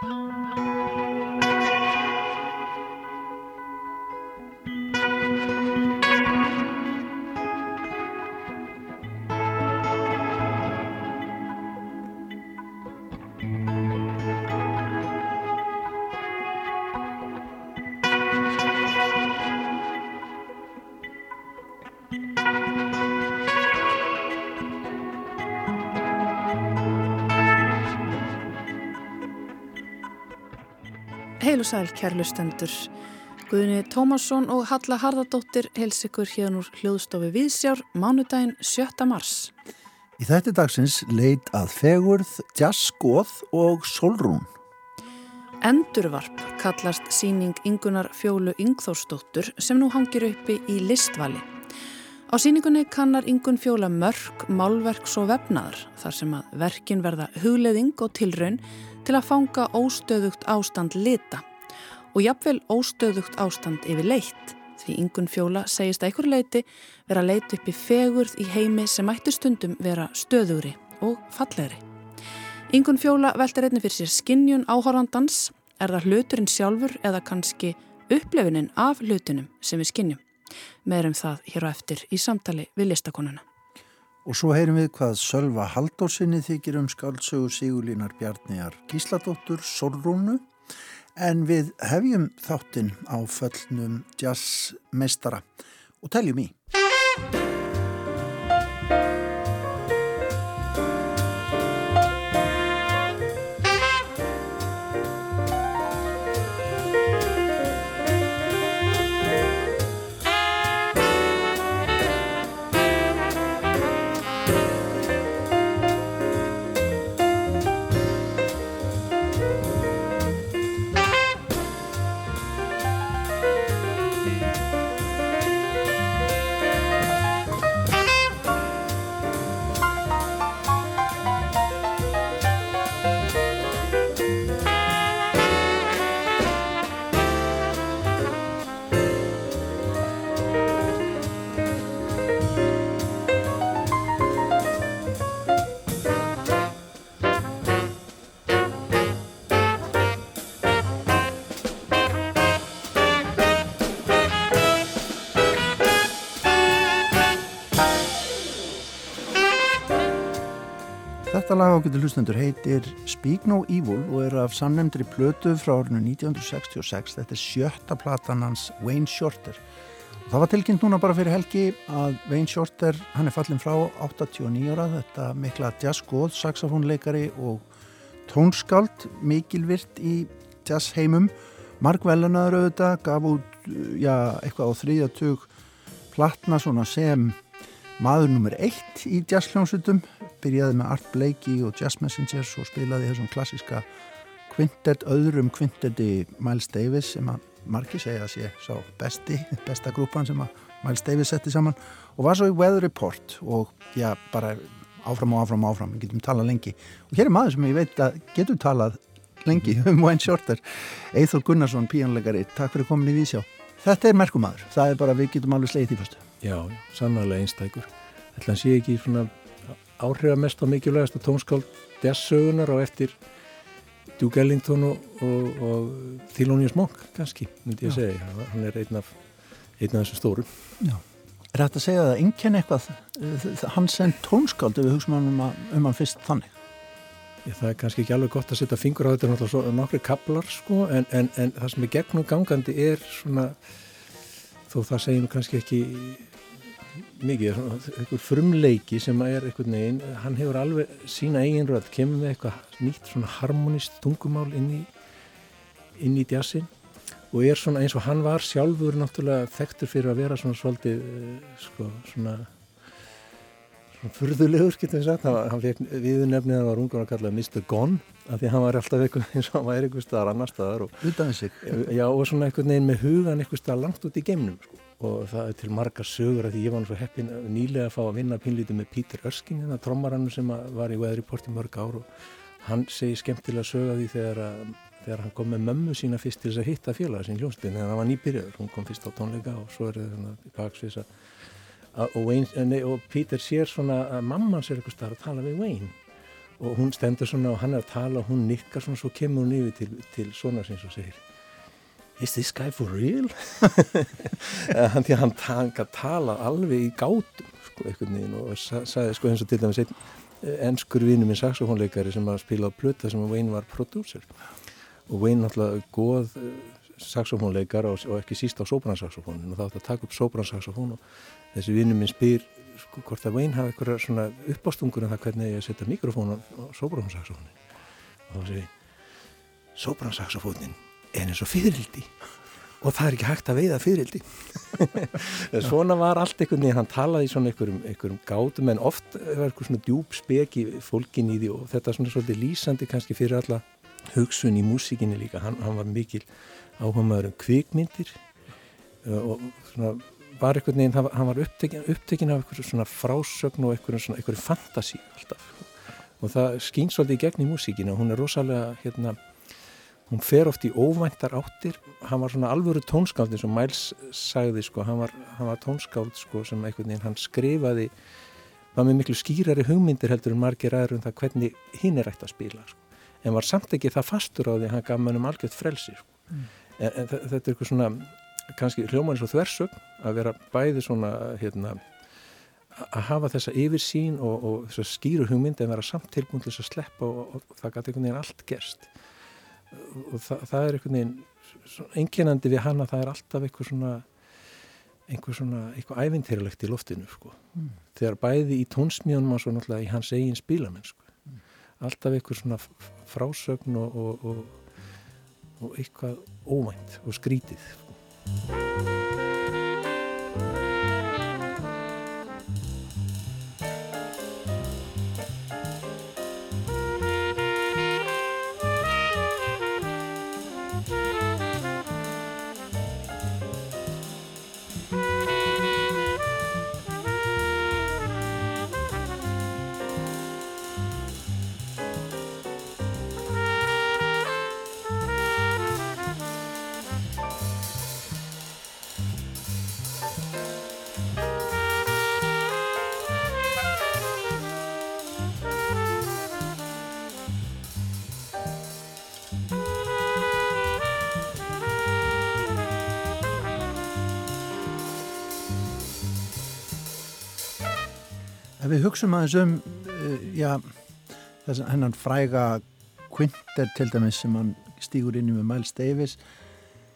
Música Heil og sæl kærlustendur. Guðni Tómasson og Halla Harðardóttir heils ykkur hérna úr hljóðstofi Víðsjár mánudaginn 7. mars. Í þetta dagsins leit að fegurð, jazzgóð og solrún. Endurvarp kallast síning Ingunar Fjólu Yngþórsdóttur sem nú hangir uppi í listvali. Á síningunni kannar Ingun Fjóla mörg, málverks og vefnaðar þar sem að verkin verða hugleðing og tilraun til að fanga óstöðugt ástand lita og jafnvel óstöðugt ástand yfir leitt því yngun fjóla segist að einhver leiti vera að leita upp í fegurð í heimi sem ættu stundum vera stöðugri og fallegri. Yngun fjóla veltir einnig fyrir sér skinnjun áhórandans, er það hluturinn sjálfur eða kannski upplefininn af hlutunum sem við skinnjum. Meirum það hér á eftir í samtali við listakonuna. Og svo heyrim við hvað Sölva Haldórsinni þykir um skáldsögu Sigurlínar Bjarniar Gísladóttur Solrúnu en við hefjum þáttinn á föllnum jazzmeistara og teljum í. Lag ágættu hlustendur heitir Speak No Evil og er af sannemndri plötu frá árinu 1966. Þetta er sjötta platan hans Wayne Shorter. Og það var tilkynnt núna bara fyrir helgi að Wayne Shorter, hann er fallin frá 89 ára, þetta mikla jazzgóð, saxofónleikari og tónskald, mikilvirt í jazzheimum. Mark Vellenaður auðvitað gaf út já, eitthvað á þriðjatug platna svona sem maður nummer eitt í jazzkljónsutum byrjaði með Art Blakey og Jazz Messengers og spilaði þessum klassiska kvintett, öðrum kvintetti Miles Davis sem að margir segja að sé sá besti, besta grúpan sem að Miles Davis setti saman og var svo í Weather Report og já, bara áfram og áfram og áfram, við getum talað lengi. Og hér er maður sem ég veit að getur talað lengi um Wayne Shorter Eithor Gunnarsson, píanlegari, takk fyrir komin í Vísjá. Þetta er merkumadur, það er bara við getum alveg slegið í fyrstu Já, sannarlega einstækur. Ætla hann sé ekki svona áhrifamest og mikilvægast að tónskáld desssögunar á eftir Duke Ellington og, og, og Thelonious Monk kannski, myndi ég Já. segja. Hann er einn af, einn af þessum stórum. Já. Er þetta að segja að einnkjön eitthvað, hann sem tónskáld ef við hugsaum um, um hann fyrst þannig? Ég, það er kannski ekki alveg gott að setja fingur á þetta náttúrulega nokkri kaplar sko en, en, en það sem er gegnum gangandi er svona þó það nú kannski ekki mikið, eitthvað frumleiki sem er eitthvað neginn, hann hefur alveg sína eigin röð, kemur með eitthvað nýtt svona harmonist tungumál inn í inn í djassin og er svona eins og hann var sjálfur náttúrulega þekktur fyrir að vera svona svolítið eh, sko svona svona furðulegur getur við sagt, hann, hann fekk viðnefnið að hann var ungar að kalla Mr. Gone af því hann var alltaf eitthvað eins og hann var eitthvað staðar annar staðar og, já, og svona eitthvað neginn með hugan eitthvað staðar langt út í geimnum sko og það er til margar sögur að því ég var náttúrulega heppin nýlega að fá að vinna pinlítið með Pítur Örskin hérna trommarannu sem var í Weatherport í mörg ár. Og hann segi skemmtilega sög að því þegar, að, þegar hann kom með mömmu sína fyrst til þess að hitta fjölaða sín hljómsbyrn þegar hann var nýbyrjaður, hún kom fyrst á tónleika og svo er það baksvís að og, og Pítur sér svona að mamman sér eitthvað starf að tala við Wayne. Og hún stendur svona og hann er að tala og hún nikkar svona svo kemur hún yfir til, til svona sinns og segir Is this guy for real? því að hann, hann tala alveg í gátum sko, og sagði sko eins og til dæmis ennskur vinnu minn saxofónleikari sem að spila á plöta sem Wayne var prodúser og Wayne náttúrulega góð eh, saxofónleikar og, og ekki síst á sopransaxofónin og þá ætti að taka upp sopransaxofón og þessi vinnu minn spyr sko, hvort að Wayne hafa eitthvað svona uppástungur en það hvernig ég setja mikrofón á sopransaxofónin og þá segir sopransaxofónin er eins og fyririldi og það er ekki hægt að veiða fyririldi svona var allt einhvern veginn hann talaði svona einhverjum, einhverjum gátum en oft var eitthvað svona djúb speki fólkin í því og þetta er svona svolítið lýsandi kannski fyrir alla hugsun í músikinni líka, hann, hann var mikil áhuga maður um kvikmyndir og svona var einhvern veginn, hann var upptekin, upptekin af einhverjum svona frásögn og einhverjum svona einhverjum fantasi alltaf. Og það skýn svolítið í gegn í músikinu og hún er rosalega hérna hún fer oft í óvæntar áttir hann var svona alvöru tónskáld eins og Miles sagði sko, hann var, hann var tónskáld sko sem einhvern veginn hann skrifaði var með miklu skýrari hugmyndir heldur en margir aður um það hvernig hinn er ætti að spila sko. en var samt ekki það fastur á því hann gaf mannum algjört frelsi sko. mm. en, en þetta er eitthvað svona kannski hljómanis og þversögn að vera bæði svona hérna að hafa þessa yfirsýn og, og þessa skýru hugmynd en vera samt tilbúin til þess að sleppa og, og, og það gæti einhvern veginn allt gerst og það, það er einhvern veginn enginandi við hana, það er alltaf einhver svona einhver svona, eitthvað ævintýralegt í loftinu sko. Mm. Þegar bæði í tónsmíðunum og svo náttúrulega í hans eigin spílamenn sko. Mm. Alltaf einhver svona frásögn og, og, og, og eitthvað óvænt og skrítið hugsaum aðeins um uh, já, þess að hennan fræga Quinter til dæmis sem hann stýgur inn í með Miles Davis.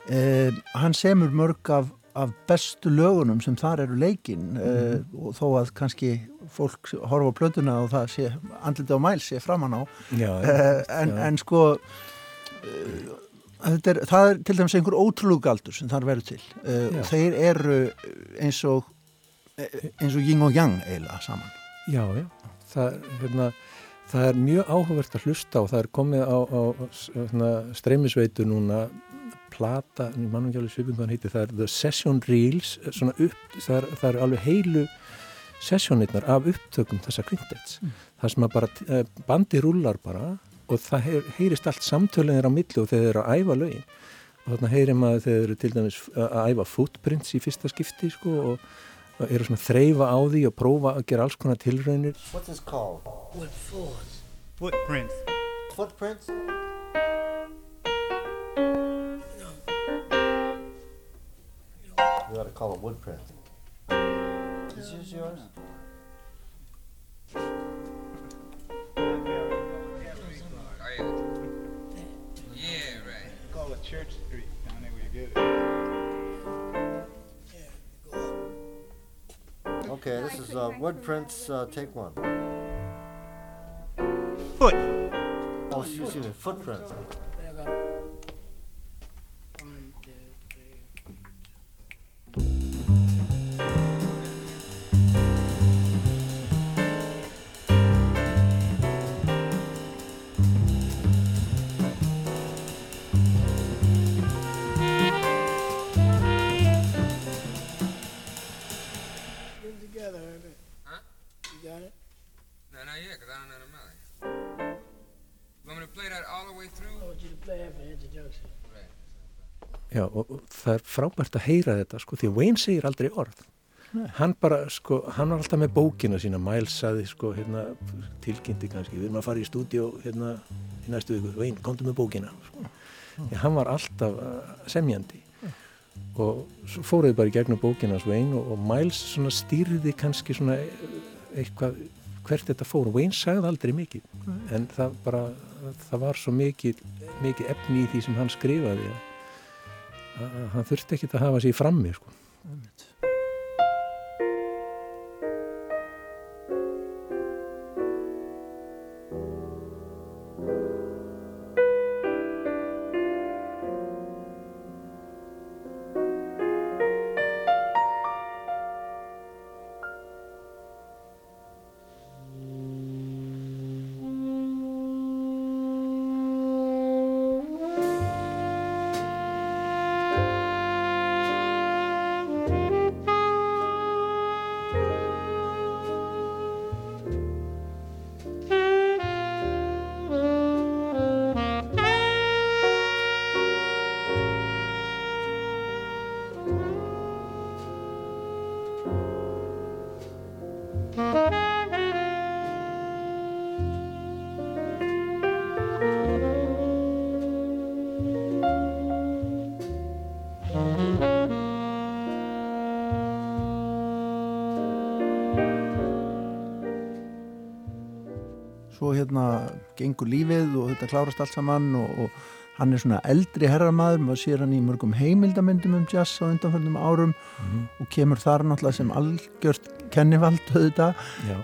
Uh, hann semur mörg af, af bestu lögunum sem þar eru leikinn mm -hmm. uh, og þó að kannski fólk horfa á plötuna og það sé andliti á Miles sé framann á. Já, en, en sko er, það er til dæmis einhver ótrúlugaldur sem þar verður til. Þeir eru eins og eins og yin og yang eiginlega saman Já, já, það, hérna, það er mjög áhugavert að hlusta og það er komið á, á hérna, streymisveitu núna plata, mannum ekki alveg svipum hvað hann heiti, það er The Session Reels upp, það, er, það er alveg heilu sessjónirnar af upptökum þessa kvintets, mm. það sem að bara eh, bandi rúlar bara og það heyr, heyrist allt samtölinir á milli og þeir eru að æfa lögin. Og þarna heyrir maður þeir eru til dæmis að æfa footprints í fyrsta skipti sko og eru svona þreyfa á því og prófa að gera alls konar tilraunir What's this called? What for? Footprints. Footprints? You ought to call it woodprint. Is this yours? Yeah, right. Call it Church Street Okay, this is uh, woodprints. Uh, take one. Foot. Oh, excuse me, footprints. Já, og, það er frábært að heyra þetta sko, því að Wayne segir aldrei orð. Hann bara, sko, hann var alltaf með bókina sína, Miles saði, sko, hérna, tilkynnti kannski, við erum að fara í stúdíu hérna í næstu viku, Vein, komdu með bókina, sko. Því hann var alltaf uh, semjandi. Og svo fóruði bara í gegnum bókina Svein og, og Miles svona stýrði kannski svona eitthvað hvert þetta fór. Wayne sagði aldrei mikið en það bara það var svo mikið, mikið efni í því sem hann skrifaði. að, að hann þurfti ekki að hafa sér frammi sko. Gengur lífið og þetta klárast allt saman og, og hann er svona eldri herramaður, maður sér hann í mörgum heimildamöndum um jazz á undanfjöldum árum og kemur þar náttúrulega sem algjört kennivald auðvitað,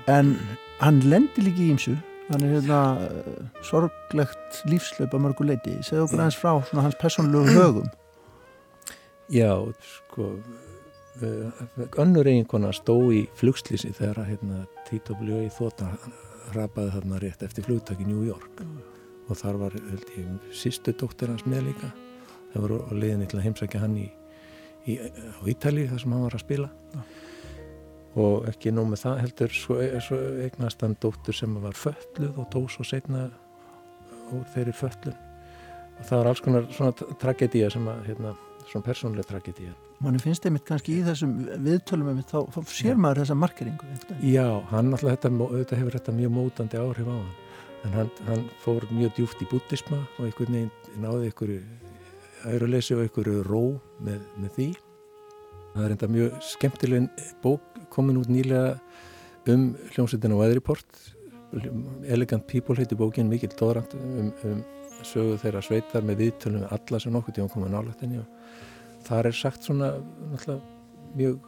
en hann lendir líka í ímsu hann er hérna uh, sorglegt lífslaup á mörgu leiti, segðu okkur aðeins frá svona hans persónulegu högum Já, sko uh, önnur eiginkona stó í flugslýsi þegar að hérna, TWA þóta rapaði þarna rétt eftir flugtak í New York. Og þar var sístu dóttir hans með líka. Það var á leiðinni til að heimsækja hann í, í, á Ítali þar sem hann var að spila. Og ekki nóg með það heldur svo, svo eignast hann dóttur sem var fölluð og dó svo setna úr þeirri föllun og það var alls konar svona tragedía sem að hérna, svona persónlega tragedía manni finnst einmitt kannski í þessum viðtölum einmitt, þá, þá sér maður þessa markeringu Já, hann alltaf þetta, þetta hefur þetta mjög mótandi áhrif á hann. En hann, hann fór mjög djúft í búttisma og einhvern veginn náði einhverju auruleysi og einhverju ró með, með því. Það er enda mjög skemmtileg bók komin út nýlega um hljómsveitin á Weatherport. Elegant People heiti bókin mikill dóðrand um, um sögu þeirra sveitar með viðtölum með alla sem nokkuð tíma komið nálættinni og þar er sagt svona mjög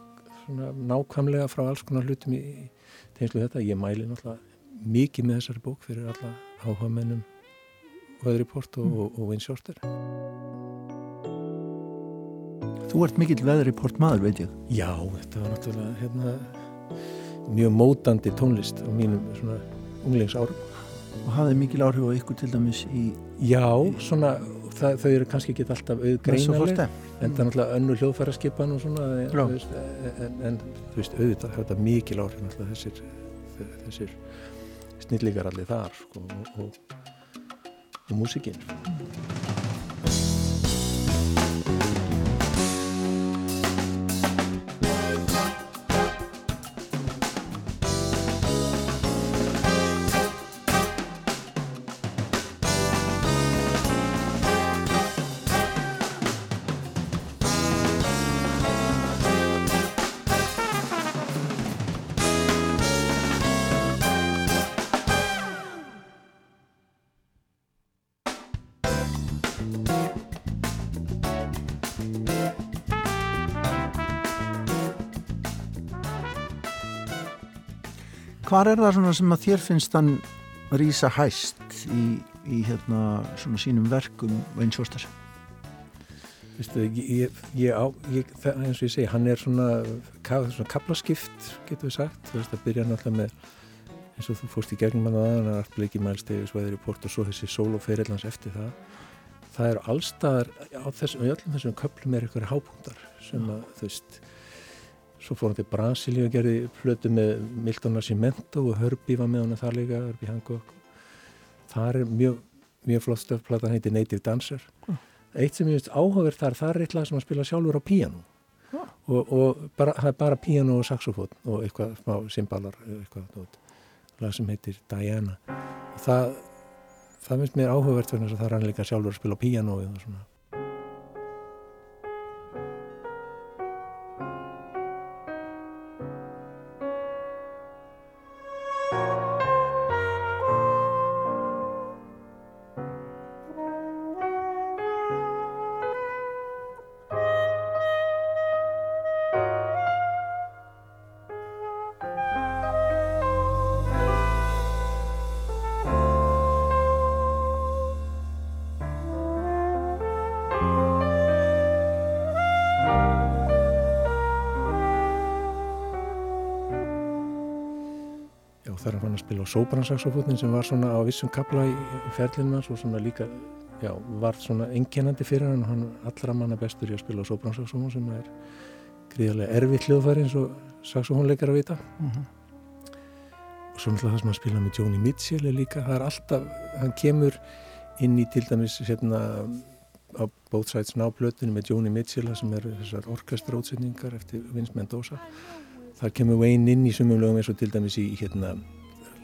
svona nákvæmlega frá alls konar hlutum í tegnslu þetta. Ég mæli náttúrulega mikið með þessari bók fyrir alla áhuga mennum Weatherport og, og, og Wayne Shorter. Þú ert mikill Weatherport maður, veit ég. Já, þetta var náttúrulega hérna, mjög mótandi tónlist á mínum svona unglingsárum. Og hafði mikil áhrif á ykkur til dæmis í... Já, svona það, þau eru kannski ekki alltaf auðgreinaleg en það er náttúrulega önnu hljóðfæraskipan og svona veist, en, en þú veist auðvitað þetta mikil áhrif þessir, þessir snillíkar allir þar sko, og, og, og músikinn Hvar er það svona sem að þér finnst hann rýsa hæst í, í hérna svona sínum verkum Wayne Shorter? Vistu, ég, ég, á, ég, það, eins og ég segi, hann er svona, svona kaplaskipt, getur við sagt. Þú veist, það byrja náttúrulega með, eins og þú fórst í gegnum hann aðan, hann er allt bleikið mælstegis, væðir í port og svo þessi sólofeirillans eftir það. Það er allstaðar, á þessum, í öllum þessum köplum er eitthvað hápunktar sem að, þú veist, svo fór hann til Brasilíu og gerði flötu með Milton Nascimento og Herbie var með hann þar líka, Herbie Hancock. Það er mjög, mjög flott stöfplata, hann heitir Native Dancer. Mm eitt sem ég veist áhugaverð þar, það er eitthvað sem að spila sjálfur á píanu oh. og, og bara, það er bara piano og saxofón og eitthvað smá cymbalar eitthvað lag sem heitir Diana og það, það finnst mér áhugavert vegna þess að það er hann líka sjálfur að spila á pianoið og svona sóbransaxofótnin sem var svona á vissum kapla í, ferlinu hans og svona líka, já, var svona einkennandi fyrir hann. Og hann er allra manna bestur í að spila sóbransaxofón sem er gríðarlega erfitt hljóðfæri eins og saxofónleikar að vita. Og svo náttúrulega það sem hann spila með Joni Mitchell er líka, það er alltaf, hann kemur inn í til dæmis hérna á Both Sides Now plötinu með Joni Mitchell sem eru þessar orkestrótsetningar eftir Vince Mendoza. Þar kemur Wayne inn í sumum lögum eins og til dæmis í hérna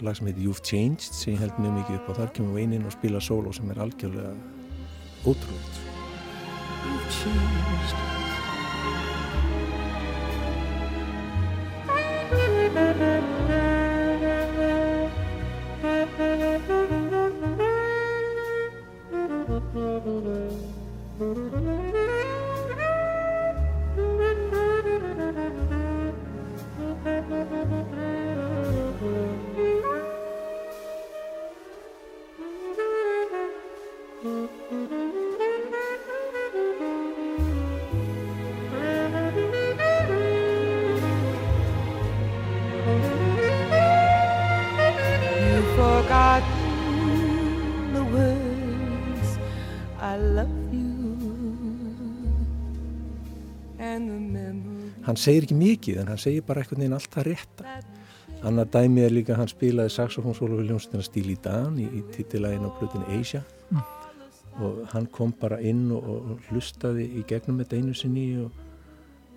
lag sem heitir You've Changed sem ég held mjög mikið upp á þar kemur Wayne inn og spila solo sem er algjörlega ótrúlegt You've changed. Hann segir ekki mikið en hann segir bara eitthvað neina allt það rétta. Annar dæmi er líka hann spilaði saxofónsólu við ljónstina Stíl í Dan í, í titilægin á plötinu Asia. Og hann kom bara inn og, og hlustaði í gegnum þetta einu sinni og,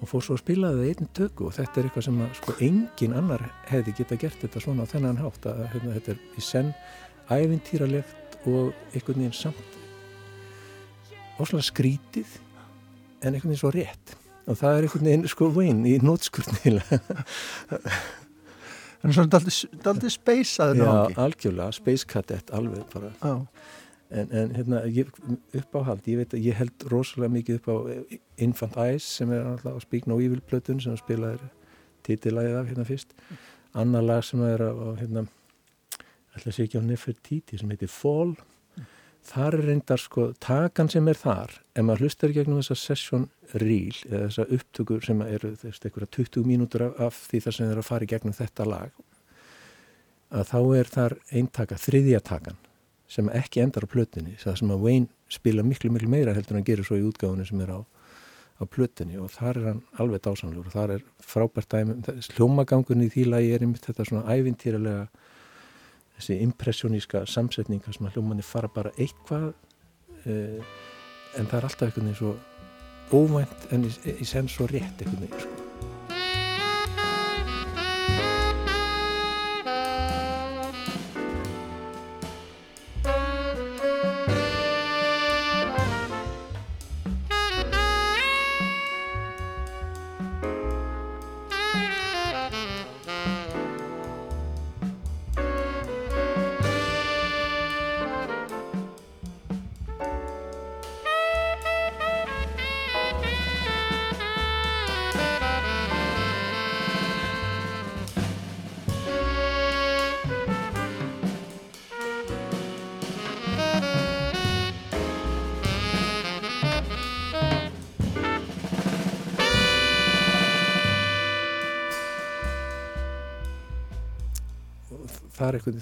og fór svo að spila það einn tökku og þetta er eitthvað sem að sko engin annar hefði geta gert þetta svona á þennan hátt að hérna, þetta er í senn ævintýralegt og einhvern veginn samt óslega skrítið en einhvern veginn svo rétt og það er einhvern veginn sko vein í nótskurnilega Þannig svona daldið speysaður Já, algjörlega, Space Cadet alveg bara. Já. en, en hérna, ég, uppáhald, ég veit að ég held rosalega mikið upp á Infant Eyes sem er alltaf á Speak No Evil plötun sem spilaði titillæðið af hérna fyrst. Annar lag sem er á, hérna ætla að sé ekki á Nefertiti sem heitir Fall þar er reyndar sko, takan sem er þar ef maður hlustar gegnum þessa session reel eða þessa upptökur sem eru þess, 20 mínútur af, af því þar sem þeir eru að fara í gegnum þetta lag að þá er þar eintaka, þriðja takan sem ekki endar á plötunni það sem að Wayne spila miklu miklu meira heldur en hann gerir svo í útgáfunni sem er á, á plötunni og þar er hann alveg dásamlegur og þar er frábært dæmi hljómagangun í því lagi er einmitt þetta svona ævintýralega þessi impressioníska samsetninga sem að hljómanni fara bara eitthvað uh, en það er alltaf einhvern veginn svo óvænt en í, í senn svo rétt einhvern veginn sko.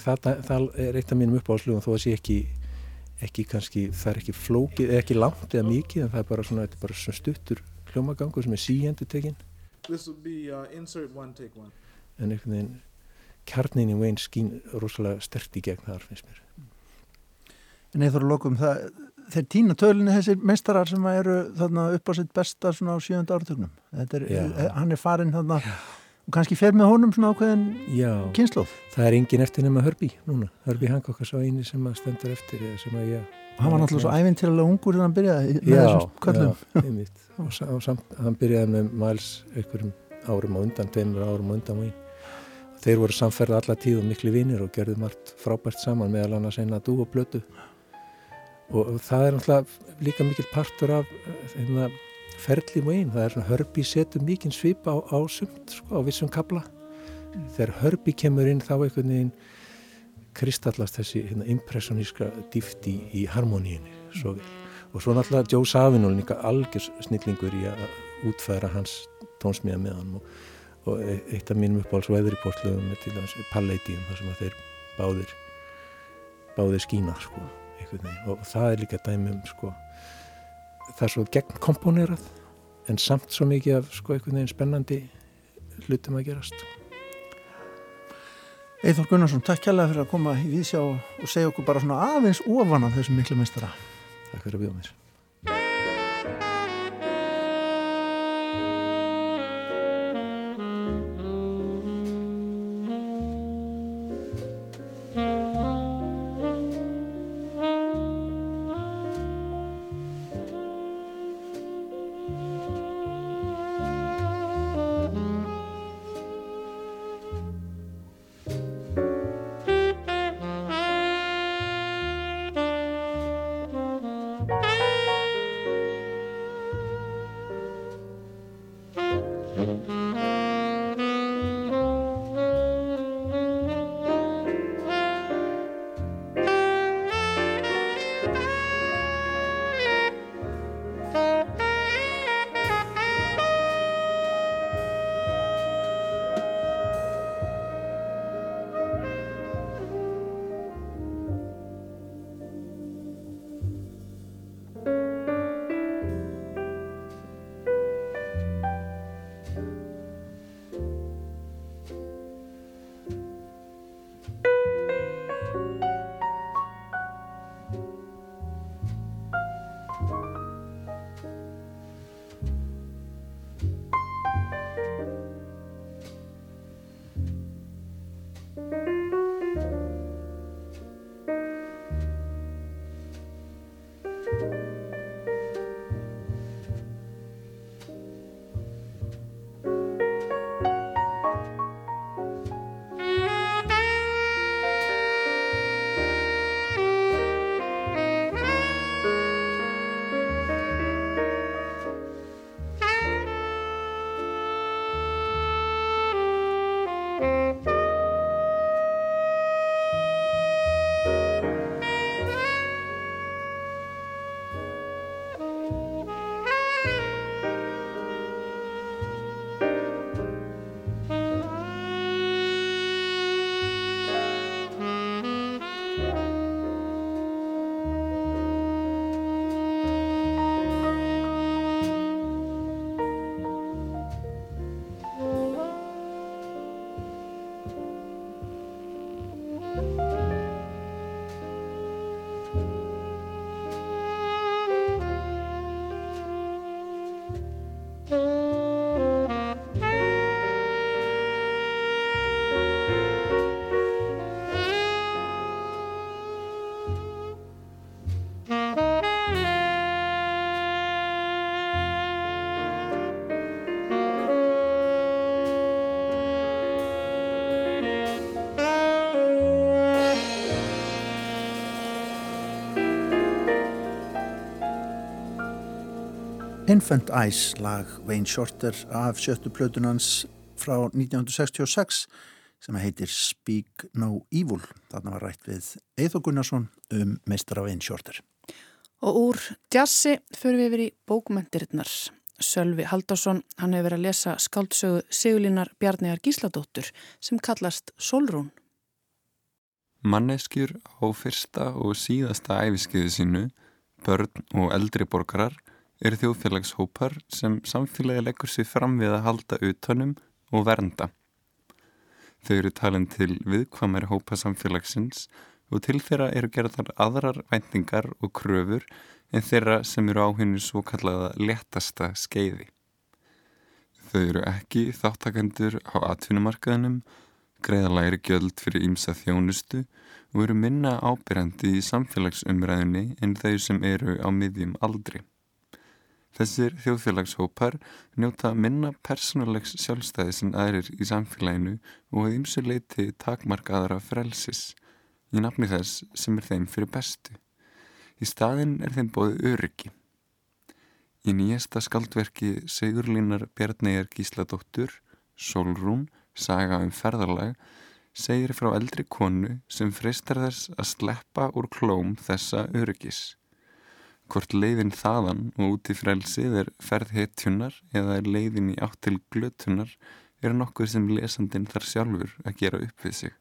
Það það, er eitt af mínum uppáhalslugum þó að sé ekki, ekki kannski, það er ekki flókið, eða ekki langt eða mikið en það er bara svona, þetta er bara svona stuttur hljómagangur sem er síendur tekinn This will be uh, insert one, take one. en einhvern veginn kjarnin í Wayne skín rosalega stert í gegn þar finnst mér En eða þú lokum það, þeir týna tölinni þessir meistarar sem eru þarna upp á sitt besta svona á sjönda áratögnum er, Já. hann er farin þarna og kannski fer með honum svona ákveðin Já, kynnslóð það er engin eftir nema Hörbi núna. Hörbi Hancock er svo eini sem að stendur eftir eða sem að ég... hann var náttúrulega svo ævintýralega ungur þegar hann byrjaði með Já, þessum köllum já, einmitt. Og, og samt, hann byrjaði með Miles einhverjum árum á undan, tveimur árum á undan og þeir voru samferða alla tíð og miklu vinir og gerðu margt frábært saman meðal annars eina dú og blötu og, og það er náttúrulega líka mikil partur af eh, þeirna ferli Wayne, það er svona Hörbi setur mikinn svip á, á sumt sko, á vissum kabla þegar Hörbi kemur inn þá einhvern veginn kristallast þessi hérna, impressioníska dýfti í harmoníinu svo vel. Og svo náttúrulega Joe Savino líka algjör snillingur í að útfæra hans tónsmíða með hann og, og e- eitt af mínum uppáhalds veðriportlöfum er til dæmis Palladium þar sem að þeir báðir báðir skína sko og það er líka dæmi um sko það er svo gegn komponerað en samt svo mikið af sko einhvern veginn spennandi hlutum að gerast. Eithor Gunnarsson, takk kærlega fyrir að koma í vísjá og segja okkur bara svona aðeins ofan af þessum miklu meistara. Takk fyrir að bjóða mér Infant Eyes lag Wayne Shorter af sjöttu plötunans frá 1966 sem heitir Speak No Evil. Þarna var rætt við Eithor Gunnarsson um meistara Wayne Shorter. Og úr djassi fyrir við yfir í bókmyndirinnar. Sölvi Haldásson, hann hefur verið að lesa skáldsögu Sigurlínar Bjarniðar Gísladóttur sem kallast Solrún. Manneskjur á fyrsta og síðasta æfiskeiðu sínu, börn og eldri borgarar, eru þjóðfélagshópar sem samfélagi leggur sér fram við að halda utanum og vernda. Þau eru talin til viðkvamari hópa samfélagsins og til þeirra eru gerðar aðrar væntingar og kröfur en þeirra sem eru á hennu svo kallaða letasta skeiði. Þau eru ekki þáttakendur á atvinnumarkaðinum, greiða læri gjöld fyrir ímsa þjónustu og eru minna ábyrjandi í samfélagsumræðinni en þau sem eru á miðjum aldri. Þessir þjóðfélagshópar njóta minna persónulegs sjálfstæðis en aðrir í samfélaginu og að ymsu leiti takmarkaðara frelsis í nafni þess sem er þeim fyrir bestu. Í staðin er þeim bóðið öryggi. Í nýjasta skaldverki Sigurlínar Bjarnæjar Gísladóttur, Solrún, saga um ferðarlag, segir frá eldri konu sem freistar þess að sleppa úr klóm þessa öryggis. Hvort leiðin þaðan og út í frelsið er ferð hetjunar eða er leiðin í átt til glötunar er nokkuð sem lesandin þar sjálfur að gera upp við sig.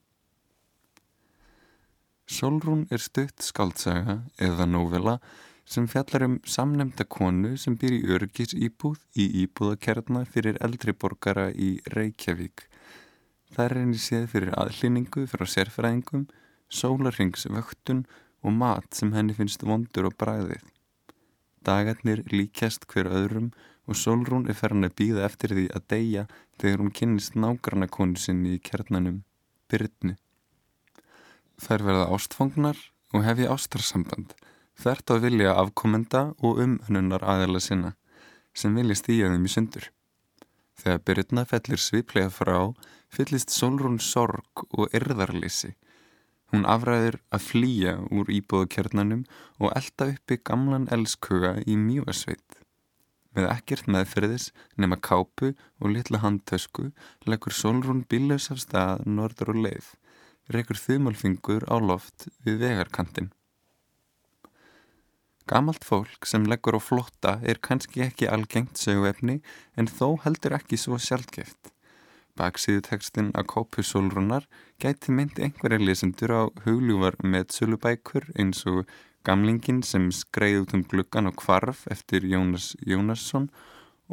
Solrún er stutt skaldsaga eða nóvela sem fjallar um samnemnda konu sem býr í örgis íbúð í íbúðakerna fyrir eldri borgara í Reykjavík. Það er einnig séð fyrir aðlýningu frá sérfræðingum, sólarringsvöktun og mat sem henni finnst vondur og bræðið. Dagarnir líkjast hver öðrum og Solrún er ferðan að býða eftir því að deyja þegar hún kynnist nágrana konu sinni í kernanum, Byrnu. Þær verða ástfangnar og hefja ástarsamband þert að vilja afkomenda og umhönnunar aðeila sinna sem vilja stíja þeim í sundur. Þegar byrjuna fellir sviplega frá fyllist Solrún sorg og erðarleysi. Hún afræðir að flýja úr íbúðakernanum og elda uppi gamlan elskuga í mjögarsveit. Með ekkert meðferðis nema kápu og litla handtösku leggur Solrún bílaus af stað norður og leið, rekur þumalfingur á loft við vegarkantin. Gamalt fólk sem leggur á flotta er kannski ekki algengt söguefni en þó heldur ekki svo sjálfgeft. Baksíðu tekstinn að kópu sólrunar gæti myndi einhverja lesendur á hugljúvar með sölubækur eins og gamlingin sem skreið út um gluggan og kvarf eftir Jónas Jónasson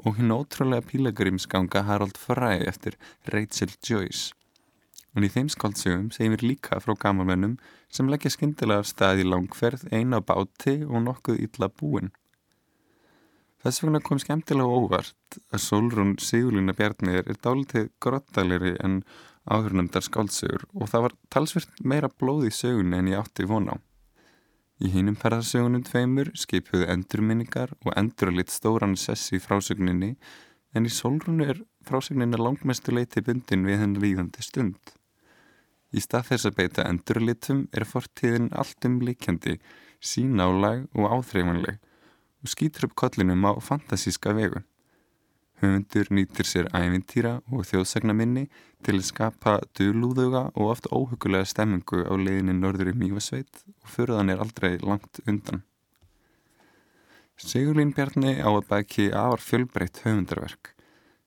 og hinn ótrúlega pílagrimsganga Harald Fræ eftir Rachel Joyce. En í þeim skáldsögum segjum við líka frá gamalmennum sem leggja skindilega af stað í langferð eina báti og nokkuð illa búin. Þess vegna kom skemmtilega óvart að Solrún Sigurlína Bjarnir er dálitið grottalegri en áðurnumdar skáldsögur og það var talsvirt meira blóð í sögunni en ég átti von á. Í hínum ferðarsögunum tveimur skipuðu endurminningar og endur að lit stóran sessi í frásögninni en í Solrún er frásögninna langmestu leiti bundin við henn líðandi stund. Í stað þess að beita endurlitum er fortíðin allt um líkjandi, sínálag og áþreifanleg og skýtur upp kollinum á fantasíska vegu. Höfundur nýtir sér ævintýra og þjóðsagnaminni til að skapa dölúðuga og oft óhugulega stemmingu á leiðinni norður í Mývasveit og förðan er aldrei langt undan. Sigurlín Bjarni á að bæki afar fjölbreytt höfundarverk.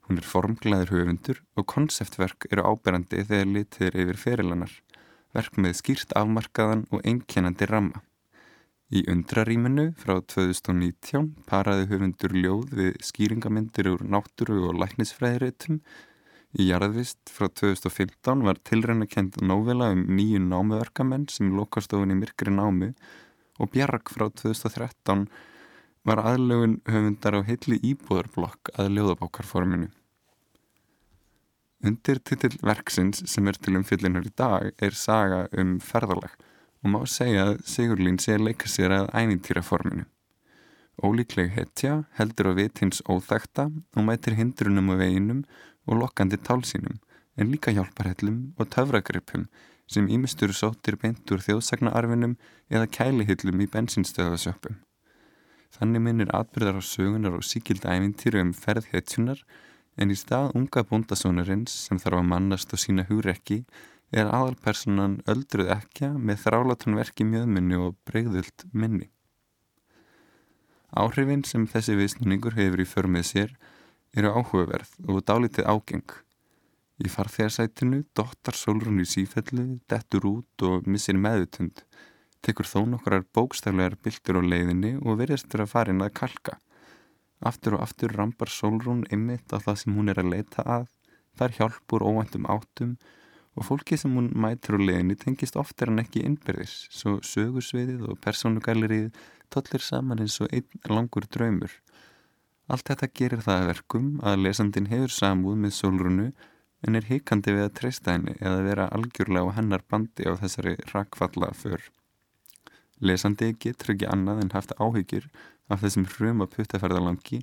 Hún er formglæður höfundur og konseptverk eru áberandi þegar litið er yfir ferilanar, verk með skýrt afmarkaðan og einkennandi ramma. Í undrarýminu frá 2019 paraði höfundur ljóð við skýringamindir úr náttúru og læknisfræðiréttum. Í jarðvist frá 2015 var tilræna kend nóvela um nýju námuverkamenn sem lokast ofin í myrkri námu og Bjarg frá 2013 var aðlögun höfundar á heitli íbúðarblokk að ljóðabókarforminu. Undir titill verksins sem er til umfyllinar í dag er saga um ferðalag og má segja að Sigurlín sé leika sér að ænintýraforminu. Ólíkleg hetja heldur á vitins óþækta og mætir hindrunum og veginum og lokkandi tálsínum en líka hjálparhellum og töfragrippum sem ímistur sóttir beint úr þjóðsagnaarfinum eða kælihillum í bensinstöðasjöppum. Þannig minnir atbyrðar á sögunar og síkilda æfintýru um ferðhetjunar en í stað unga bóndasónarins sem þarf að mannast og sína hugrekki er aðalpersonan öldruð ekja með þrálatunverki mjöðminni og breyðult minni. Áhrifin sem þessi viðsnúningur hefur í förmið sér eru áhugaverð og dálítið ágeng. Í farþegarsætinu dottar sólrun í sífellu, dettur út og missir meðutund tekur þó nokkrar bókstaflegar bildur á leiðinni og verðistur að farin að kalka. Aftur og aftur rampar Solrún ymmit á það sem hún er að leita að, þar hjálpur óvæntum áttum og fólki sem hún mætur á leginni tengist oftar en ekki innbyrðis, svo sögursviðið og persónugallerið tollir saman eins og einn langur draumur. Allt þetta gerir það verkum að lesandin hefur samúð með sólrunu en er hikandi við að treysta henni eða vera algjörlega á hennar bandi á þessari rakfalla för. Lesandi getur ekki annað en haft áhyggjur af þessum hruma puttaferðalangi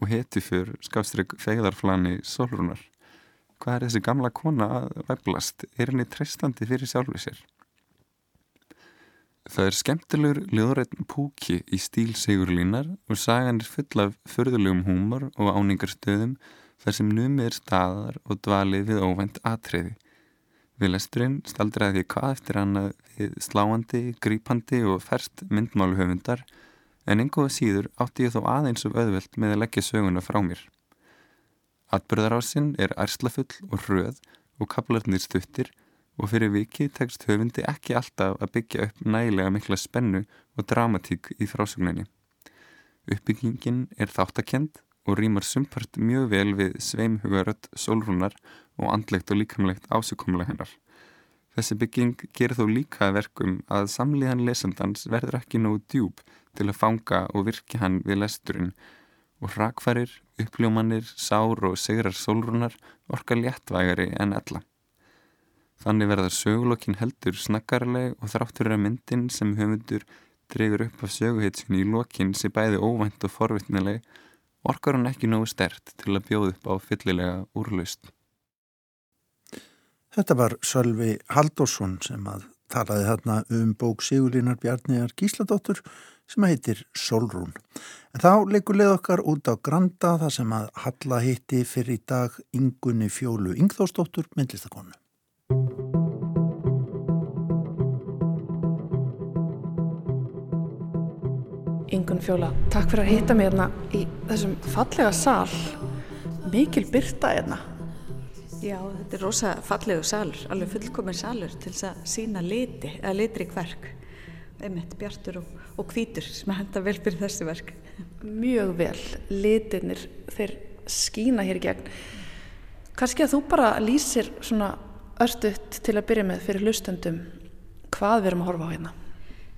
og heti fyrr skástrygg fegðarflani sólrunar. Hvað er þessi gamla kona að veblast? Er henni treystandi fyrir sjálfu sér? Það er skemmtilegur ljóðrætn púki í stíl Sigurlínar og sagan er full af förðulegum húmor og áningarstöðum þar sem numið er staðar og dvalið við óvænt atriði. Við lesturinn staldraði því hvað eftir hann að við sláandi, grípandi og ferst myndmáluhöfundar en einhverja síður átti ég þó aðeins of öðvöld með að leggja söguna frá mér. Atbyrðarásinn er ærslafull og hröð og kaplarnir stuttir og fyrir viki tekst höfundi ekki alltaf að byggja upp nægilega mikla spennu og dramatík í frásögninni. Uppbyggingin er þáttakend og rýmar sumpart mjög vel við sveimhugarött, sólrúnar og andlegt og líkamlegt ásökumlega hennar. Þessi bygging gerir þó líka verkum að samlíðan lesendans verður ekki nógu djúb til að fanga og virki hann við lesturinn og hrakfærir, uppljómanir, sár og segrar sólrúnar orka léttvægari en ella. Þannig verðar sögulokkin heldur snakkarleg og þráttur er að myndin sem höfundur dregur upp af söguheitsin í lokin sem bæði óvænt og forvittnileg orkar hann ekki nógu stert til að bjóða upp á fyllilega úrlaust. Þetta var Sölvi Haldursson sem að talaði hérna um bók Sigurlinar Bjarniðar Gísladóttur sem heitir Solrún. En þá leikur leið okkar út á Granda þar sem að Halla hitti fyrir í dag Ingunni Fjólu Ingþórsdóttur myndlistakonu. Ingun Fjóla, takk fyrir að hitta mig hérna í þessum fallega sal. Mikil byrta hérna. Já, þetta er rosa fallegu salur, alveg fullkominn salur til þess að sína liti, eða litri hverk. Einmitt bjartur og, og hvítur sem henda vel fyrir þessi verk. Mjög vel. Litinir, þeir skína hér í gegn. Kanski að þú bara lýsir svona örstuðt til að byrja með fyrir hlustendum hvað við erum að horfa á hérna.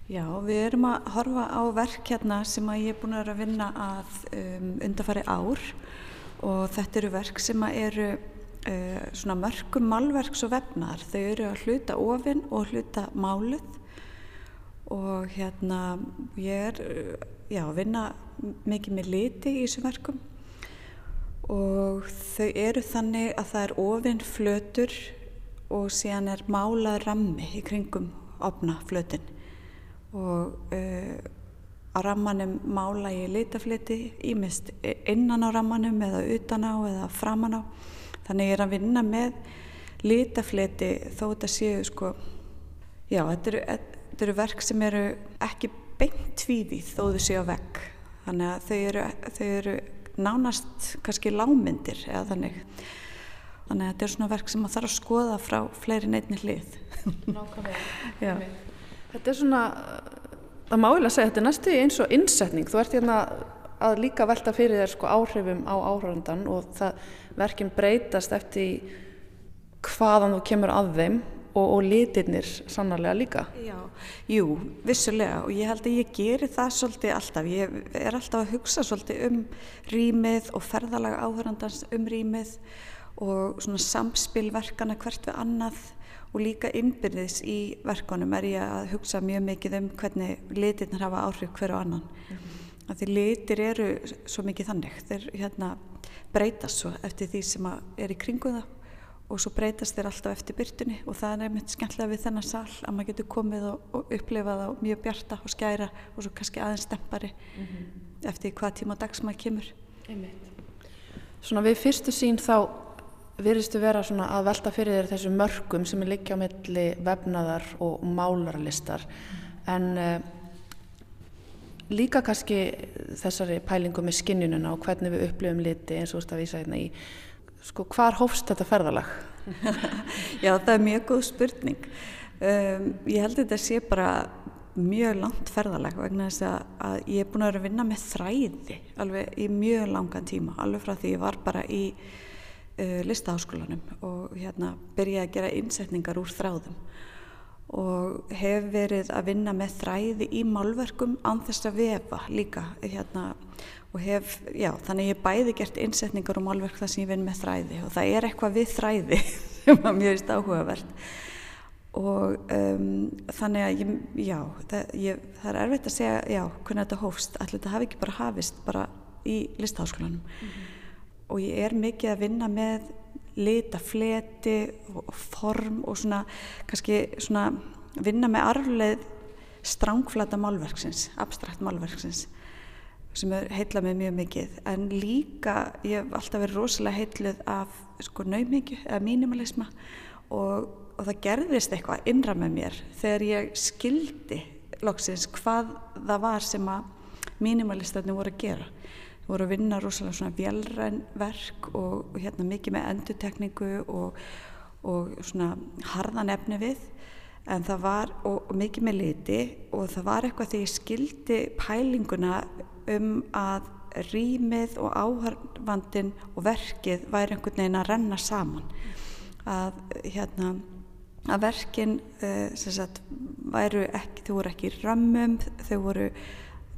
Já, við erum að horfa á verk hérna sem að ég er búin að vinna að um, undarfari ár og þetta eru verk sem að eru uh, svona mörgum málverks og vefnar. Þau eru að hluta ofinn og hluta máluð og hérna ég er já, að vinna mikið með liti í þessum verkum. Og þau eru þannig að það er ofinn flötur og síðan er málað rammi í kringum opna flötin og uh, á rammanum mála ég litafliti ímist innan á rammanum eða utan á eða framan á. Þannig ég er að vinna með litafliti þó þetta séu sko já, þetta eru, þetta eru verk sem eru ekki beint tvíðið þó þau séu á vegg. Þannig að þau eru, þau eru nánast kannski lámyndir eða þannig. Þannig að þetta er svona verk sem maður þarf að skoða frá fleiri neittni hlið. Nákvæmlega. Þetta er svona, það má ég að segja, þetta er næstu eins og innsetning. Þú ert hérna að líka velta fyrir þér sko áhrifum á áhraundan og það verkinn breytast eftir hvaðan þú kemur að þeim og, og litirnir sannarlega líka. Já, jú, vissulega og ég held að ég geri það svolítið alltaf. Ég er alltaf að hugsa svolítið um rýmið og ferðalaga áhraundans um rýmið og svona samspilverkana hvert við annað og líka innbyrðis í verkonum er ég að hugsa mjög mikið um hvernig litirnir hafa áhrif hverju annan. Mm -hmm. Því litir eru svo mikið þannig, þeir hérna, breytast svo eftir því sem er í kringu það og svo breytast þeir alltaf eftir byrtunni og það er einmitt skemmtilega við þennan sal að maður getur komið og, og upplifað á mjög bjarta og skæra og svo kannski aðeins stempari mm -hmm. eftir hvað tíma dags maður kemur. Einmitt. Svona við fyrstu sín þá virðistu vera svona að velta fyrir þér þessu mörgum sem er liggja á milli vefnaðar og málarlistar mm. en uh, líka kannski þessari pælingu með skinnununa og hvernig við upplifum liti eins og þú veist að vísa hérna í sko hvar hófst þetta ferðalag? Já það er mjög góð spurning um, ég held að þetta sé bara mjög langt ferðalag vegna þess að, að ég er búin að vera að vinna með þræði alveg í mjög langan tíma alveg frá því ég var bara í uh, listaháskólanum og hérna byrjaði að gera innsetningar úr þráðum og hef verið að vinna með þræði í málverkum án þess að vefa líka hérna og hef, já, þannig ég bæði gert innsetningar og málverk þar sem ég vinn með þræði. Og það er eitthvað við þræði sem var mjög íst áhugavert. Og um, þannig að ég, já, það, ég, það er erfitt að segja, já, hvernig þetta hófst, allir þetta hafi ekki bara hafist bara í listaháskólanum. Mm -hmm. og ég er mikið að vinna með lita, fleti og form og svona, kannski svona vinna með arfleð strángflata málverksins, abstrakt málverksins sem heitla mig mjög mikið. En líka ég hef alltaf verið rosalega heitluð af sko naumingju eða mínimalisma og, og það gerðist eitthvað innra með mér þegar ég skildi loksins hvað það var sem að mínimalistarnir voru að gera. Við vorum að vinna rosalega svona vélrænverk og, og hérna mikið með endutekningu og, og svona harðan efni við. En það var, og, og mikið með liti og það var eitthvað þegar ég skildi pælinguna um að rýmið og áhörfandin og verkið væri einhvern veginn að renna saman að hérna að verkin uh, sagt, væru ekki, þau voru ekki í römmum, þau voru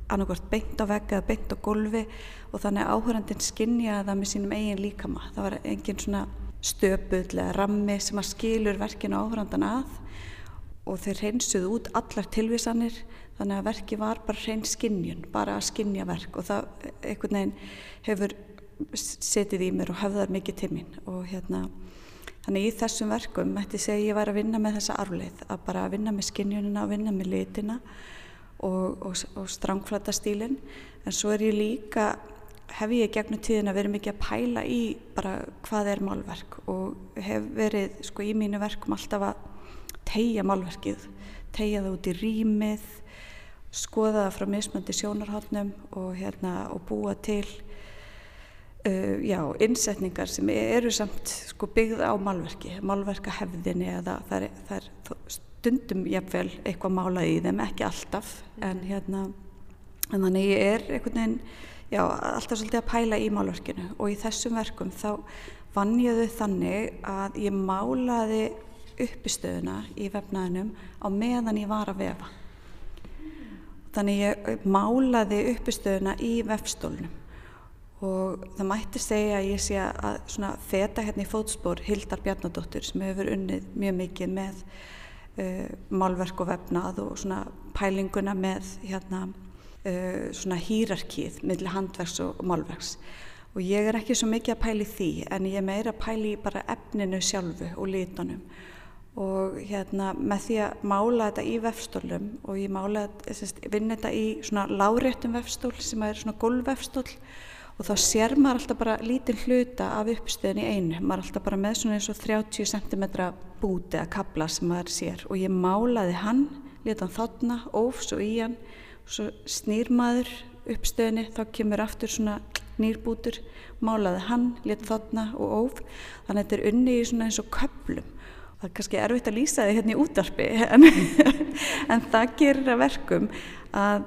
annarkvært beint á vegg eða beint á gólfi og þannig áhörandin skinnjaði það með sínum eigin líkama. Það var engin svona stöpull eða rammi sem að skilur verkinu áhörandan að og þeir reynsuðu út allar tilvísanir þannig að verki var bara reyn skinnjun, bara að skinnja verk og það einhvern veginn hefur setið í mér og höfðar mikið tímin og hérna þannig í þessum verkum ætti segja ég væri að vinna með þessa arfleith, að bara að vinna með skinnjunina og vinna með litina og, og, og strángflata stílinn en svo er ég líka hef ég gegnum tíðin að vera mikið að pæla í bara hvað er málverk og hef verið sko í mínu verkum alltaf að tegja málverkið tegja það út í rýmið skoða það frá mismöndi sjónarhóttnum og hérna og búa til uh, já, innsetningar sem eru samt sko byggð á málverki málverkahefðinni eða það er, það er stundum jáfnvel eitthvað málað í þeim, ekki alltaf en hérna en þannig ég er einhvern veginn já, alltaf svolítið að pæla í málverkinu og í þessum verkum þá vann ég þau þannig að ég málaði uppistöðuna í vefnaðinum á meðan ég var að vefa þannig ég málaði uppistöðuna í vefstólnum. Og það mætti segja að ég sé að svona feta hérna í fótspór Hildar Bjarnadóttur sem hefur unnið mjög mikið með uh, málverk og vefnað og svona pælinguna með hérna uh, svona hýrarkið millir handverks og, málverks. Og ég er ekki svo mikið að pæli því en ég meira pæli bara efninu sjálfu og litunum og hérna með því að mála þetta í vefstólum og ég mála vinna þetta í svona láréttum vefstól sem er svona gólvefstól og þá sér maður alltaf bara lítinn hluta af uppstöðin í einu, maður er alltaf bara með svona eins og 30 cm búti að kabla sem maður sér. Og ég málaði hann, leta hann þotna, ófs og í hann og svo snýr maður uppstöðinni, þá kemur aftur svona nýrbútur, málaði hann, leta þotna og óf, þannig að þetta er unni í svona eins og köplum það er kannski erfitt að lýsa þið hérna í útarpi en, en það gerir að verkum að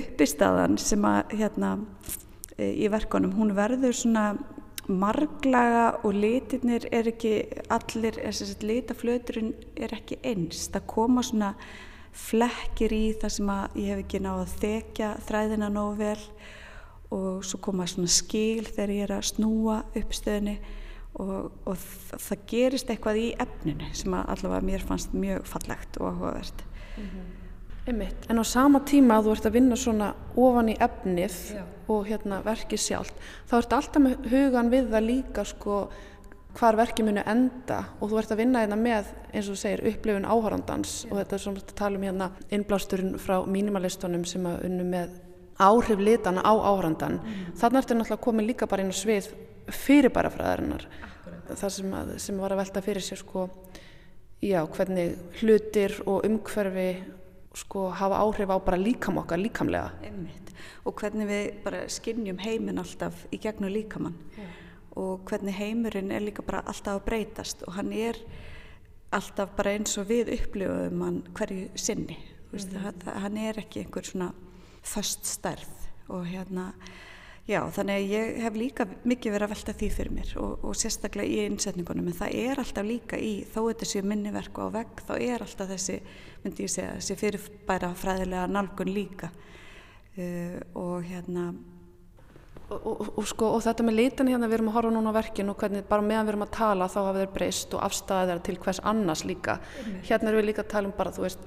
uppistaðan sem að hérna í verkunum, hún verður svona marglaga og litirnir er ekki allir, litaflöturinn er ekki eins, það koma svona flekkir í það sem að ég hef ekki náðu að þekja þræðina nógu vel og svo koma svona skil þegar ég er að snúa uppstöðinni og, og það gerist eitthvað í efninu sem að allavega mér fannst mjög fallegt og áhugavert mm -hmm. Einmitt. En á sama tíma að þú ert að vinna svona ofan í efnið Já. og hérna verkið sjálf, þá ert alltaf með hugan við það líka sko hvar verkið muni enda og þú ert að vinna hérna með, eins og þú segir, upplifun áhárandans og þetta er svona að tala um hérna innblásturinn frá mínimalistunum sem að unnu með áhrif litana á áhórandan. Mm. Þannig ertu náttúrulega komið líka bara inn á svið fyrirbærafræðarinnar. Það sem, að, sem var að velta fyrir sér sko, já, hvernig hlutir og umhverfi sko hafa áhrif á bara líkam okkar líkamlega. Einmitt. Og hvernig við bara skinnjum heiminn alltaf í gegnum líkamann yeah. og hvernig heimurinn er líka bara alltaf að breytast og hann er alltaf bara eins og við upplifum hann hverju sinni. Mm -hmm. Hann er ekki einhver svona föst stærð og hérna Já, þannig að ég hef líka mikið verið að velta því fyrir mér og, og sérstaklega í innsetningunum en það er alltaf líka í, þó þetta séu minniverku á vegg, þá er alltaf þessi, myndi ég segja, þessi fyrirbæra fræðilega nálgun líka uh, og hérna Og, og, og, sko, og þetta með litan hérna við erum að horfa núna á verkinu og hvernig bara meðan við erum að tala þá hafa þeir breyst og afstæðið þeirra til hvers annars líka. Hérna erum við líka að tala um bara, þú veist,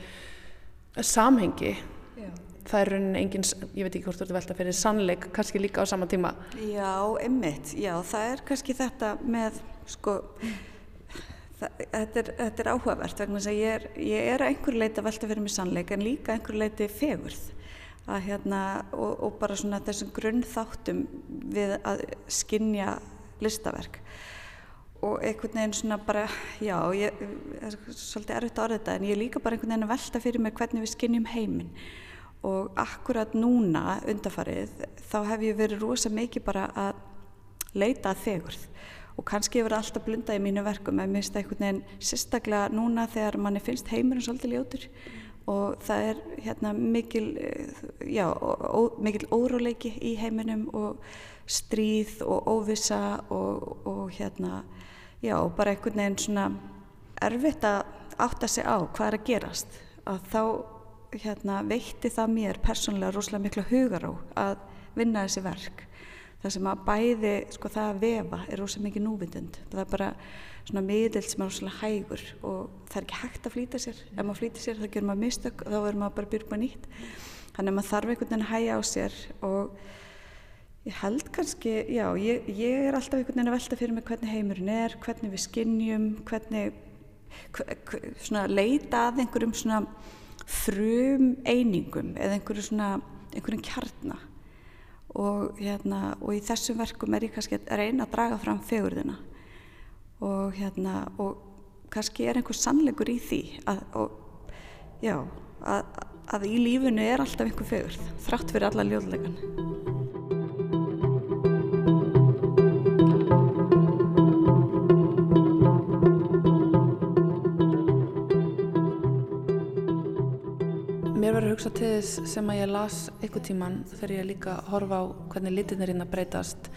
samhengi. Já. Það er rauninni engin, ég veit ekki hvort þú ert að velta fyrir sannleik, kannski líka á sama tíma. Já, emmitt, já, það er kannski þetta með, sko, það, þetta, er, þetta er áhugavert vegna þess að ég er, ég er að einhver leiti að velta fyrir mig sannleik en líka að einhver leiti fegurð. Að hérna og, og bara svona þessum grunnþáttum við að skinja listaverk. Og einhvern veginn svona bara, já, ég, það er svolítið erfitt að orða þetta en ég er líka bara einhvern veginn að velta fyrir mig hvernig við skinnjum heiminn og akkurat núna undarfarið þá hef ég verið rosa mikið bara að leita að fegurð. Og kannski hefur alltaf blundað í mínu verkum en það einhvern veginn sérstaklega núna þegar manni finnst heimurinn svolítið ljótur. Og það er hérna mikil, já, ó, mikil óróleiki í heiminum og stríð og óvisa og, og hérna, já, og bara einhvern veginn svona erfitt að átta sig á hvað er að gerast. Að þá hérna, veitti það mér persónulega rosalega miklu hugar á að vinna þessi verk. Það sem að bæði, sko það að vefa er rosalega mikið núvindund það er bara svona miðild sem er rosalega hægur og það er ekki hægt að flýta sér. Ef maður flýta sér þá gerur maður mistök og þá verður maður bara byrjum að nýtt. Þannig að maður þarf einhvern veginn að hæja á sér og ég held kannski, já, ég, ég er alltaf einhvern veginn að velta fyrir mig hvernig heimurinn er hvernig við skinnjum, hvernig svona leita að einhverjum svona frum einingum eða einhverjum svona einhverjum kjarnar og, hérna, og í þessum verkum er ég kannski að reyna að draga fram fegurðina. Og, hérna, og kannski er einhver sannleikur í því að, og, já, að, að í lífunu er alltaf einhver fegurð þrátt fyrir alla ljóðlegan þess sem að ég las einhver tíman þegar ég líka horfa á hvernig litirnir inn að breytast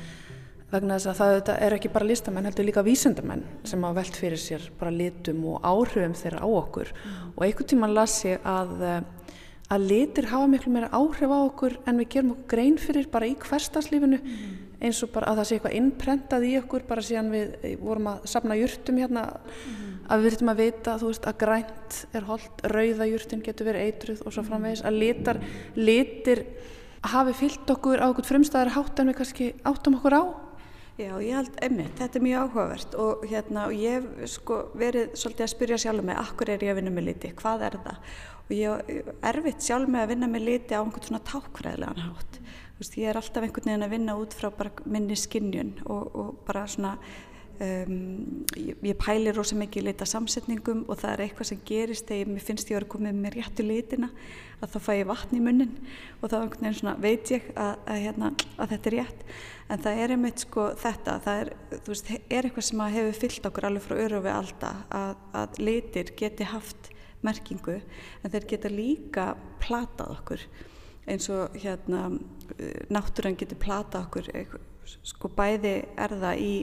vegna þess að það er ekki bara listamenn, heldur líka vísendamenn sem að velt fyrir sér bara litum og áhrifum þeirra á okkur mm. og einhver tíman las ég að, að litir hafa miklu meira áhrif á okkur en við gerum okkur grein fyrir bara í hverstarslífinu mm. eins og bara að það sé eitthvað innprentað í okkur bara síðan við vorum að sapna júrtum hérna mm að við þurfum að vita veist, að grænt er holdt, rauðajurtin getur verið eitruð og svo framvegis að litar, litir hafi fyllt okkur á okkur frumstæðar hátt en við kannski áttum okkur á Já, ég held, einmitt, þetta er mjög áhugavert og hérna, og ég hef sko verið svolítið að spyrja sjálf með, akkur er ég að vinna með liti, hvað er það? Og ég er erfitt sjálf með að vinna með liti á einhvern svona tákfræðilegan hátt. Þú veist, ég er alltaf einhvern veginn að vinna út frá bara minni skinnjun og, og bara svona Um, ég, ég pæli rosa mikið í leita samsetningum og það er eitthvað sem gerist þegar mér finnst ég að vera komið með réttu litina að þá fæ ég vatn í munnin og þá veit ég að, að, hérna, að þetta er rétt. En það er einmitt sko þetta það er, veist, er eitthvað sem hefur fyllt okkur alveg frá öru við alltaf að, að litir geti haft merkingu en þeir geta líka platað okkur. Eins og hérna náttúrann getur platað okkur sko bæði er það í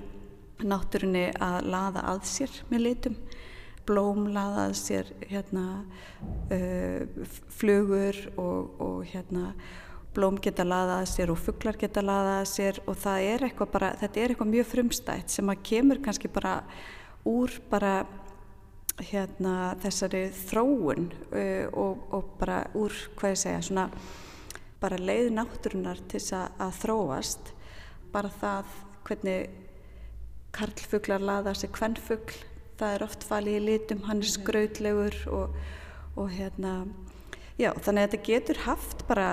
náttúrunni að laða að sér með litum blóm laða að sér hérna, uh, flugur og, og hérna, blóm geta laða að sér og fugglar geta laða að sér og er bara, þetta er eitthvað mjög frumstætt sem að kemur kannski bara úr bara hérna, þessari þróun uh, og, og bara úr, hvað ég segja, svona bara leið náttúrunar til að, að þróast. Bara það hvernig karlfuglar laða sig kvennfugl það er oft falið í litum, hann er skrautlegur og, og hérna já, þannig að þetta getur haft bara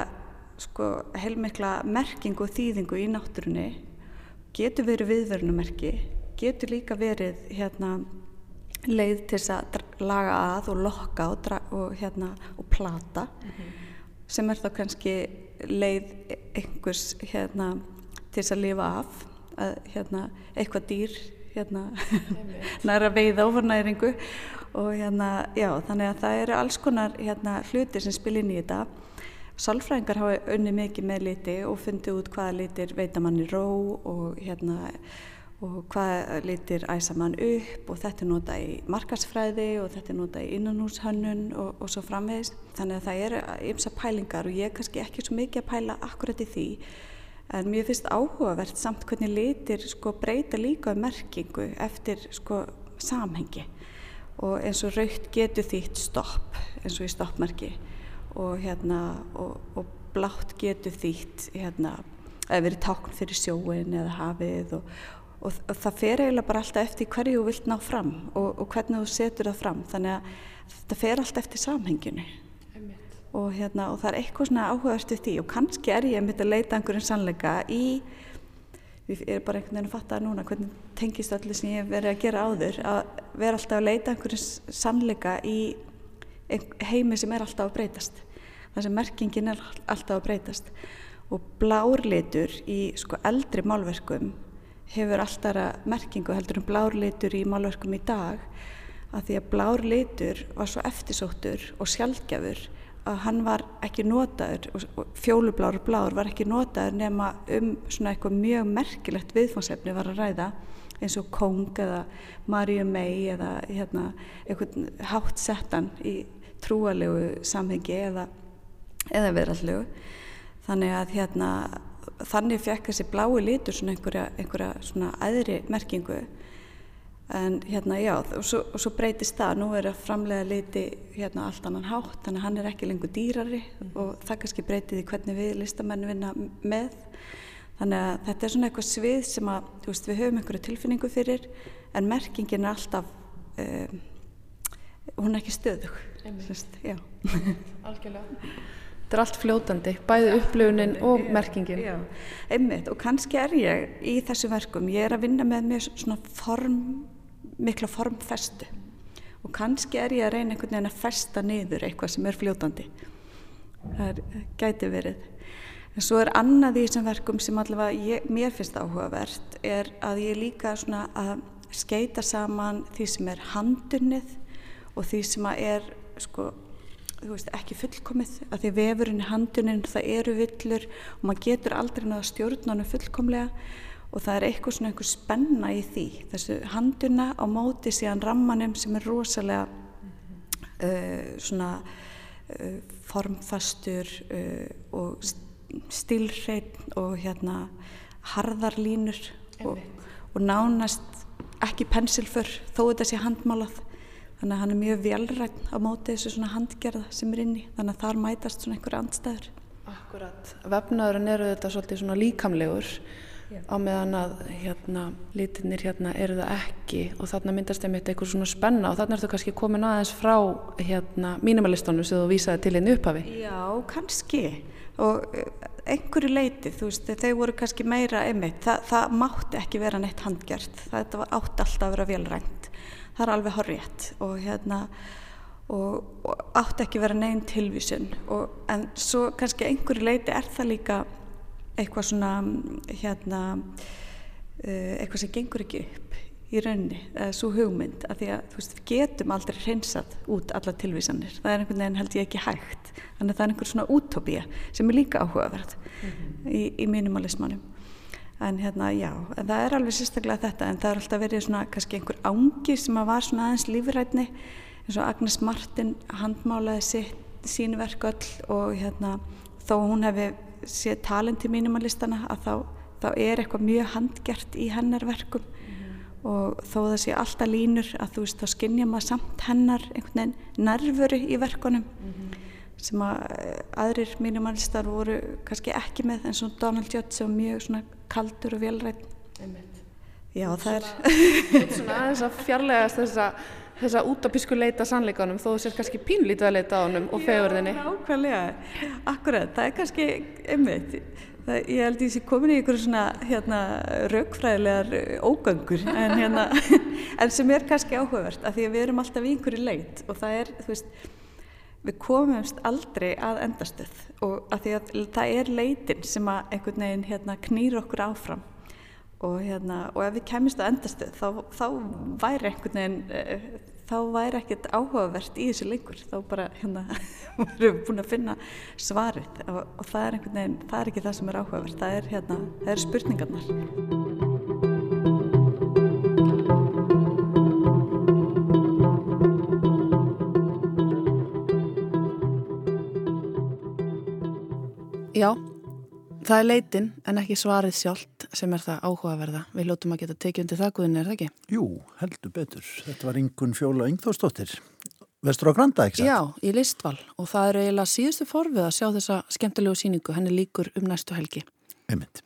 sko heilmikla merkingu og þýðingu í náttúrunni. Getur verið viðverunumerki getur líka verið hérna leið til að laga að og lokka og, og hérna og plata mm -hmm. sem er þá kannski leið einhvers hérna til að lifa af að hérna, eitthvað dýr hérna, næra veið ofurnæringu. Og hérna, já, þannig að það eru alls konar hérna, hluti sem spil inn í þetta. Sálfræðingar hafa unni mikið með liti og fundið út hvaða litir veita manni ró og hérna og hvaða litir æsa mann upp og þetta er nota í markasfræði og þetta er nota í innanhúshönnun og, og svo framvegis. Þannig að það eru ymsa pælingar og ég er kannski ekki svo mikið að pæla akkurat í því en mér finnst áhugavert samt hvernig litir sko breyta líka um merkingu eftir sko samhengi. Og eins og raukt getur þýtt stopp eins og í stoppmerki. Og hérna og, og blátt getur þýtt hérna eða verið tákn fyrir sjóin eða hafið og, og það fer eiginlega bara alltaf eftir hverju þú vilt ná fram og, hvernig þú setur það fram. Þannig að þetta fer alltaf eftir samhenginu og, hérna, og það er eitthvað svona áhugast við því og kannski er ég að mynda að leita einhverjum sannleika í við erum bara einhvern veginn að fatta núna hvernig tengist allir sem ég hef verið að gera áður að vera alltaf að leita einhverjum sannleika í heimi sem er alltaf að breytast. Þar sem merkingin er alltaf að breytast. Og blárlitur í sko eldri málverkum hefur alltaf merkingu heldur um blárlitur í málverkum í dag að því að blárlitur var svo eftirsóttur og sjálfgjafur að hann var ekki notaður og fjólublár blár var ekki notaður nema um svona eitthvað mjög merkilegt viðfónsefni var að ræða eins og Kong eða Maríu May eða hérna, eitthvað hátt settan í trúalegu samhengi eða, eða verallegu þannig að hérna þannig fekk þessi blái litur svona einhverja, einhverja svona aðri merkingu en hérna já og svo, og svo breytist það, nú er að framlega liti hérna allt annan hátt þannig að hann er ekki lengur dýrari mm. og það kannski breytið í hvernig við listamenn vinna með. Þannig að þetta er svona eitthvað svið sem að veist, við höfum einhverju tilfinningu fyrir en merkingin er alltaf um, hún er ekki stöðug Sest, algjörlega. Þetta er allt fljótandi, bæði upplöfunin og merkingin. Já, einmitt og kannski er ég í þessu verkum, ég er að vinna með mjög svona form, mikla formfestu og kannski er ég að reyna einhvern veginn að festa niður eitthvað sem er fljótandi. Það er, gæti verið. En svo er annað í þessum verkum sem allavega ég, mér finnst áhugavert er að ég líka svona að skeita saman því sem er handunnið og því sem er sko veist, ekki fullkomið að því vefurinn handuninn það eru villur og maður getur aldrei náða stjórnarnu fullkomlega og það er eitthvað svona einhver spenna í því. Þessu handuna á móti síðan rammanum sem er rosalega uh, svona uh, formfastur uh, og stílreitn og hérna harðarlínur og, og nánast ekki pensilför þó þetta sé handmálað. Þannig að hann er mjög velrætt á móti þessu svona handgerða sem er inni. Þannig að þar mætast svona einhverja andstæður. Akkurat, vefnaðurinn eru þetta svolítið svona líkamlegur. Á meðan að hérna lítinnir hérna eru það ekki. Og þarna myndast þeim eitthvað svona spenna og þarna er það kannski komin aðeins frá hérna mínimalistónu sem þú vísaði til einn upphafi. Já, kannski. Og eh, einhverju leiti, þú veist, þeir voru kannski meira einmitt, Þa, það mátti ekki vera neitt handgjart, það átti alltaf að vera velrænt það er alveg horrið og hérna og, og átt ekki vera neginn tilvísun. Og, en svo kannski einhverju leiti er það líka eitthvað svona hérna uh, eitthvað sem gengur ekki upp í raunni, svo hugmynd að því að veist, við getum aldrei hreinsað út alla tilvísanir, það er einhvern veginn held ég ekki hægt, þannig að það er einhver svona útópía sem er líka áhugaverð mm -hmm. í, í minimalismannum en hérna já, en það er alveg sérstaklega þetta en það er alltaf verið svona kannski einhver ángi sem að var svona aðeins lífrætni eins og Agnes Martin handmálaði sín verk öll og hérna þó hún hefði séð talent í mínumalistana að þá, þá er eitthvað mjög handgert í hennar verkum. Mm og þó það sé alltaf línur að þú veist þá skinnja maður samt hennar einhvern veginn nervuru í verkunum mm sem að eh, aðrir mínumalistar voru kannski ekki með eins og Donald Judd sem mjög svona kaldur og velrætt Já, það er Svona aðeins að fjarlægast þessa þessa útopísku leita sannleikanum þó þú sér kannski pínlítið að leita á hannum og fegurðinni. Já, nákvæmlega, akkurat það er kannski, einmitt það, ég held að ég sé komin í ykkur svona hérna, raukfræðilegar ógöngur en hérna en sem er kannski áhugavert af því að við erum alltaf í einhverju leit og það er, þú veist við komumst aldrei að endastöð og að því að það er leitin sem að einhvern veginn hérna, knýr okkur áfram og, hérna, og ef við kemist að endastöð þá, þá væri einhvern veginn uh, þá væri ekkert áhugavert í þessu lengur. Þá bara hérna erum við búin að finna svarið. Og, og það er einhvern veginn, það er ekki það sem er áhugavert. Það er hérna, það er spurningarnar. Já, það er leitin en ekki svarið sjálft sem er það áhugaverða. Við lótum að geta tekið undir það guðin, er það ekki? Jú, heldur betur. Þetta var Ingun Fjóla Yngþórsdóttir. Vestur á Granda, ekki satt? Já, í listval og það er eiginlega síðustu forfið að sjá þessa skemmtilegu síningu. Henni líkur um næstu helgi. Einmitt.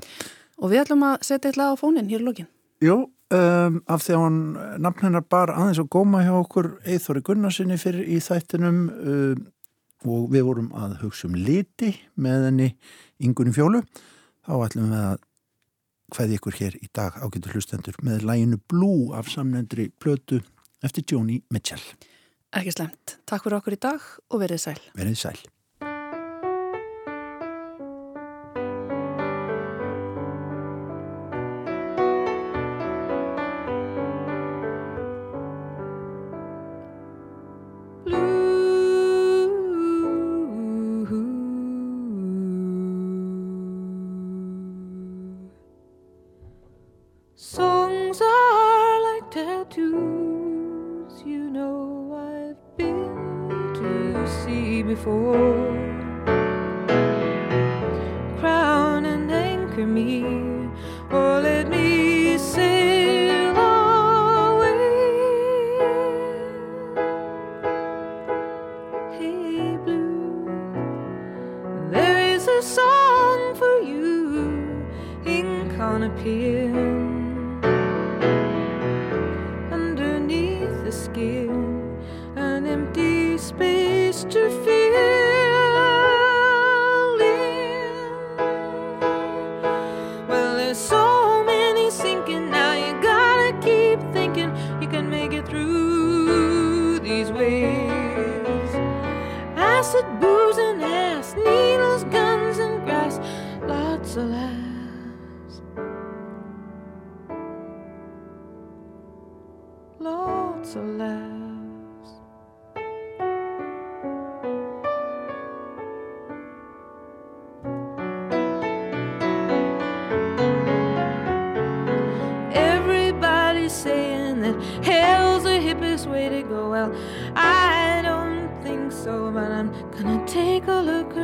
Og við ætlum að setja eitthvað á fónin hér lókin. Jú, um, af því að hann nafn hennar bar aðeins að góma hjá okkur Eithori Gunnarsinni fyrir í þættinum um, og við vorum að hugsa um liti með henni Ingunni Fjólu. Þá ætlum við að hvaði ykkur hér í dag ágættu hlustendur með læginu Blue af samnendri plötu eftir Joni Mitchell. Ekki slemt. Takk fyrir okkur í dag og verið sæl. Verið sæl. Of laughs. Everybody's saying that hell's the hippest way to go. Well, I don't think so, but I'm gonna take a look